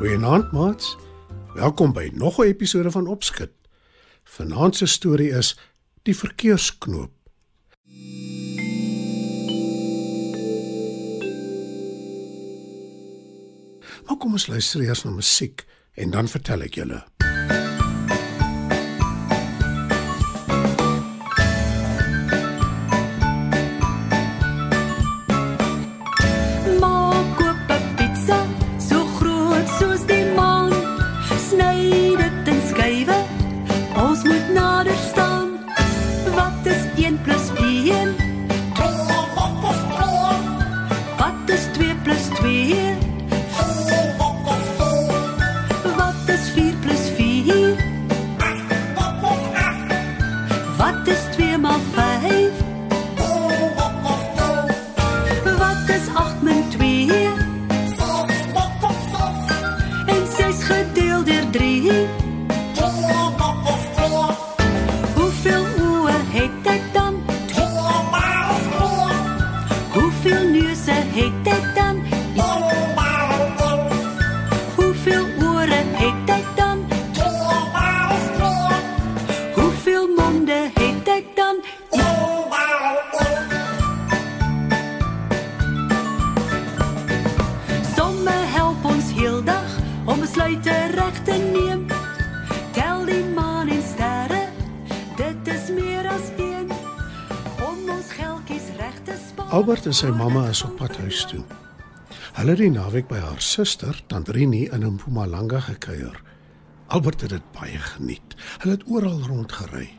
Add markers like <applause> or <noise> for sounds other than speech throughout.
Goeienaand, maats. Welkom by nog 'n episode van Opskud. Vanaand se storie is Die verkeersknoop. Maar kom ons luister eers na musiek en dan vertel ek julle. Neuse het ek dan? Hoeveel ore het ek dan? Hoeveel monde het ek dan? Somme help ons heeldag om besluite reg te Albert en sy mamma is op pad huis toe. Hulle het die naweek by haar suster, Tantrini in Mpumalanga gekuier. Albert het dit baie geniet. Hulle het oral rondgery.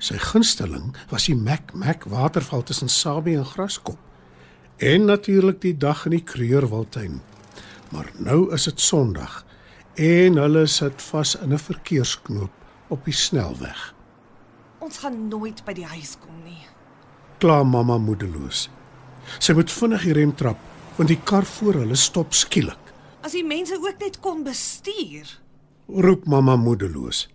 Sy gunsteling was die Mac Mac waterval tussen Sabie en Graskop. En natuurlik die dag in die Kreurwiltuin. Maar nou is dit Sondag en hulle sit vas in 'n verkeersknoop op die snelweg. Ons gaan nooit by die huis kom nie. Kla mamma moedeloos. Sy moet vinnig die rem trap want die kar voor hulle stop skielik. As die mense ook net kon bestuur. roep mamma moedeloos.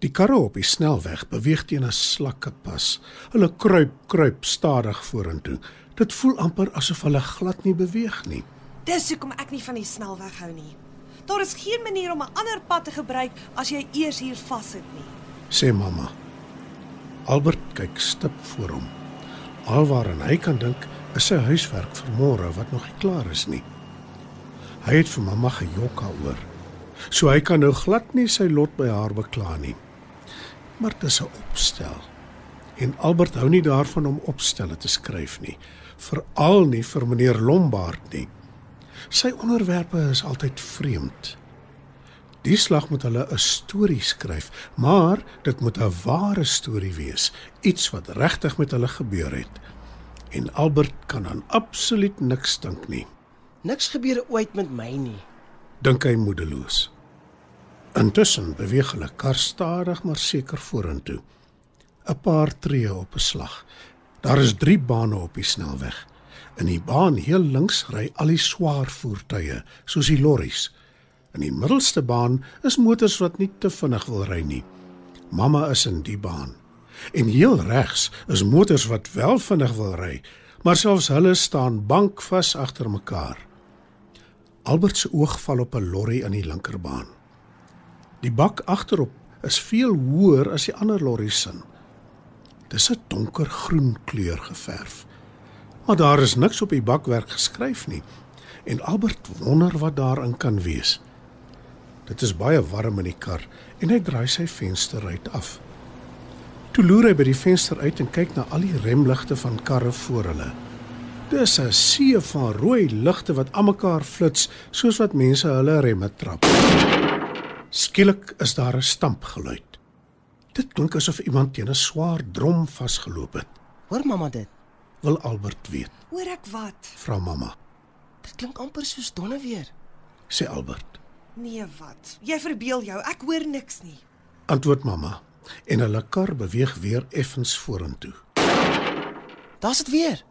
Die karre op die snelweg beweeg teen 'n slakke pas. Hulle kruip, kruip stadig vorentoe. Dit voel amper asof hulle glad nie beweeg nie. Dis hoekom ek nie van die snelweg hou nie. Daar is geen manier om 'n ander pad te gebruik as jy eers hier vassit nie. sê mamma. Albert kyk stip voor hom. Alwaaraan hy kan dink is sy huiswerk vir môre wat nog nie klaar is nie. Hy het vir mamma gejok daaroor. So hy kan nou glad nie sy lot by haar bekla nie. Maar dit is 'n opstel. En Albert hou nie daarvan om opstelle te skryf nie, veral nie vir meneer Lombard nie. Sy onderwerpe is altyd vreemd. Die slag moet hulle 'n storie skryf, maar dit moet 'n ware storie wees, iets wat regtig met hulle gebeur het. En Albert kan aan absoluut niks dink nie, Niks gebeur ooit met my nie. dink hy moedeloos. Intussen beweeg hulle kar stadig maar seker vorentoe. 'n Paar tree op 'n slag. Daar is 3 bane op die snelweg. In die baan heel links ry al die swaar voertuie, soos die lorries. In die middelste baan is motors wat nie te vinnig wil ry nie. Mamma is in die baan. En heel regs is motors wat wel vinnig wil ry, maar selfs hulle staan bankvas agter mekaar. Albert se oog val op 'n lorry in die linkerbaan. Die bak agterop is veel hoër as die ander lorries se. Dis 'n donkergroen kleur geverf. Maar daar is niks op die bakwerk geskryf nie en Albert wonder wat daarin kan wees. Dit is baie warm in die kar en hy draai sy vensterruit af. Toe loer hy by die venster uit en kyk na al die remligte van karre voor hulle. Dis 'n see van rooi ligte wat almekaar flits soos wat mense hulle remme trap. Skielik is daar 'n stampgeluid. Dit klink asof iemand teen 'n swaar drom vasgeloop het. Hoor mamma dit? Wil Albert weet? Hoor ek wat? Vra mamma. Dit klink amper soos donne weer. Sê Albert. Nee, wat? Jy verbeel jou. Ek hoor niks nie. Antwoord mamma. En hulle kar beweeg weer effens vorentoe. Daar's dit weer.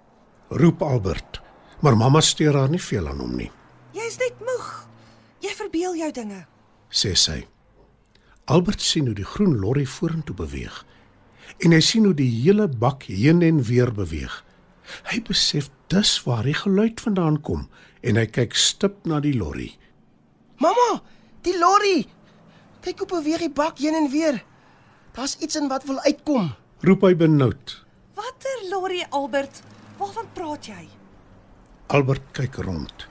Roep Albert, maar mamma steur haar nie veel aan hom nie, Jy's net moeg. Jy verbeel jou dinge. sê sy. Albert sien hoe die groen lorry vorentoe beweeg en hy sien hoe die hele bak heen en weer beweeg. Hy besef dis waar die geluid vandaan kom en hy kyk stip na die lorry. Mamma, die lorry. Kyk hoe beweeg die bak heen en weer. Daar's iets in wat wil uitkom. Roep hy benoud. Watter lorry, Albert? Waarvan praat jy? Albert kyk rond.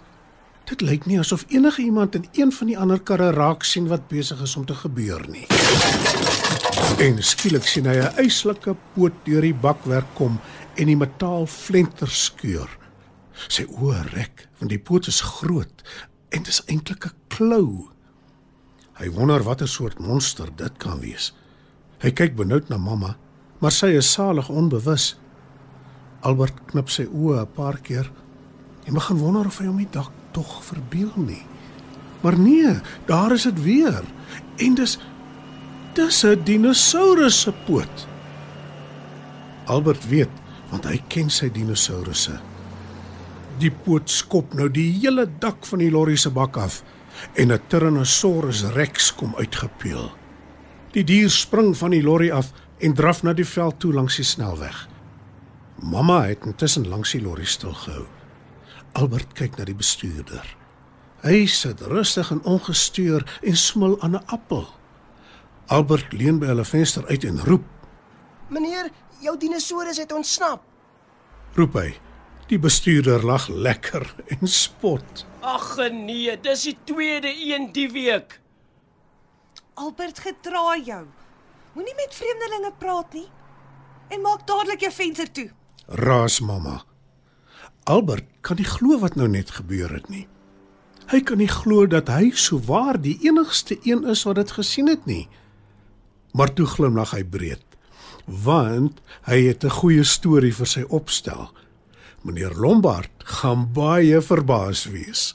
Dit lyk nie asof enige iemand in een van die ander karre raak sien wat besig is om te gebeur nie. En skielik sien hy 'n eislike poot deur die bakwerk kom en die metaal flenter skeur. Sy oë rek, want die poot is groot en dit is eintlik 'n klou. Hy wonder watter soort monster dit kan wees. Hy kyk benoud na mamma, maar sy is salig onbewus. Albert knip sy oë 'n paar keer en begin wonder of hy hom nie dalk tog verbeel nie. Maar nee, daar is dit weer. En dis dis 'n dinosourus se poot. Albert weet, want hy ken sy dinosourusse. Die poot skop nou die hele dak van die lorry se bak af en 'n Tyrannosaurus Rex kom uitgepeel. Die dier spring van die lorry af en draf na die veld toe langs die snelweg. Mamma het intussen langs die lorry stilgehou. Albert kyk na die bestuurder. Hy sit rustig en ongestuur en smil aan 'n appel. Albert leun by hulle venster uit en roep, Meneer, jou dinosourus het ontsnap. roep hy. Die bestuurder lag lekker <laughs> en spot. Ag nee, dis die tweede een die week. Albert gedra jou. Moenie met vreemdelinge praat nie. En maak dadelik jou venster toe. Raas mamma. Albert kan nie glo wat nou net gebeur het nie. Hy kan nie glo dat hy souwaar die enigste een is wat dit gesien het nie. Maar toe glimlag hy breed, want hy het 'n goeie storie vir sy opstel. Meneer Lombard gaan baie verbaas wees.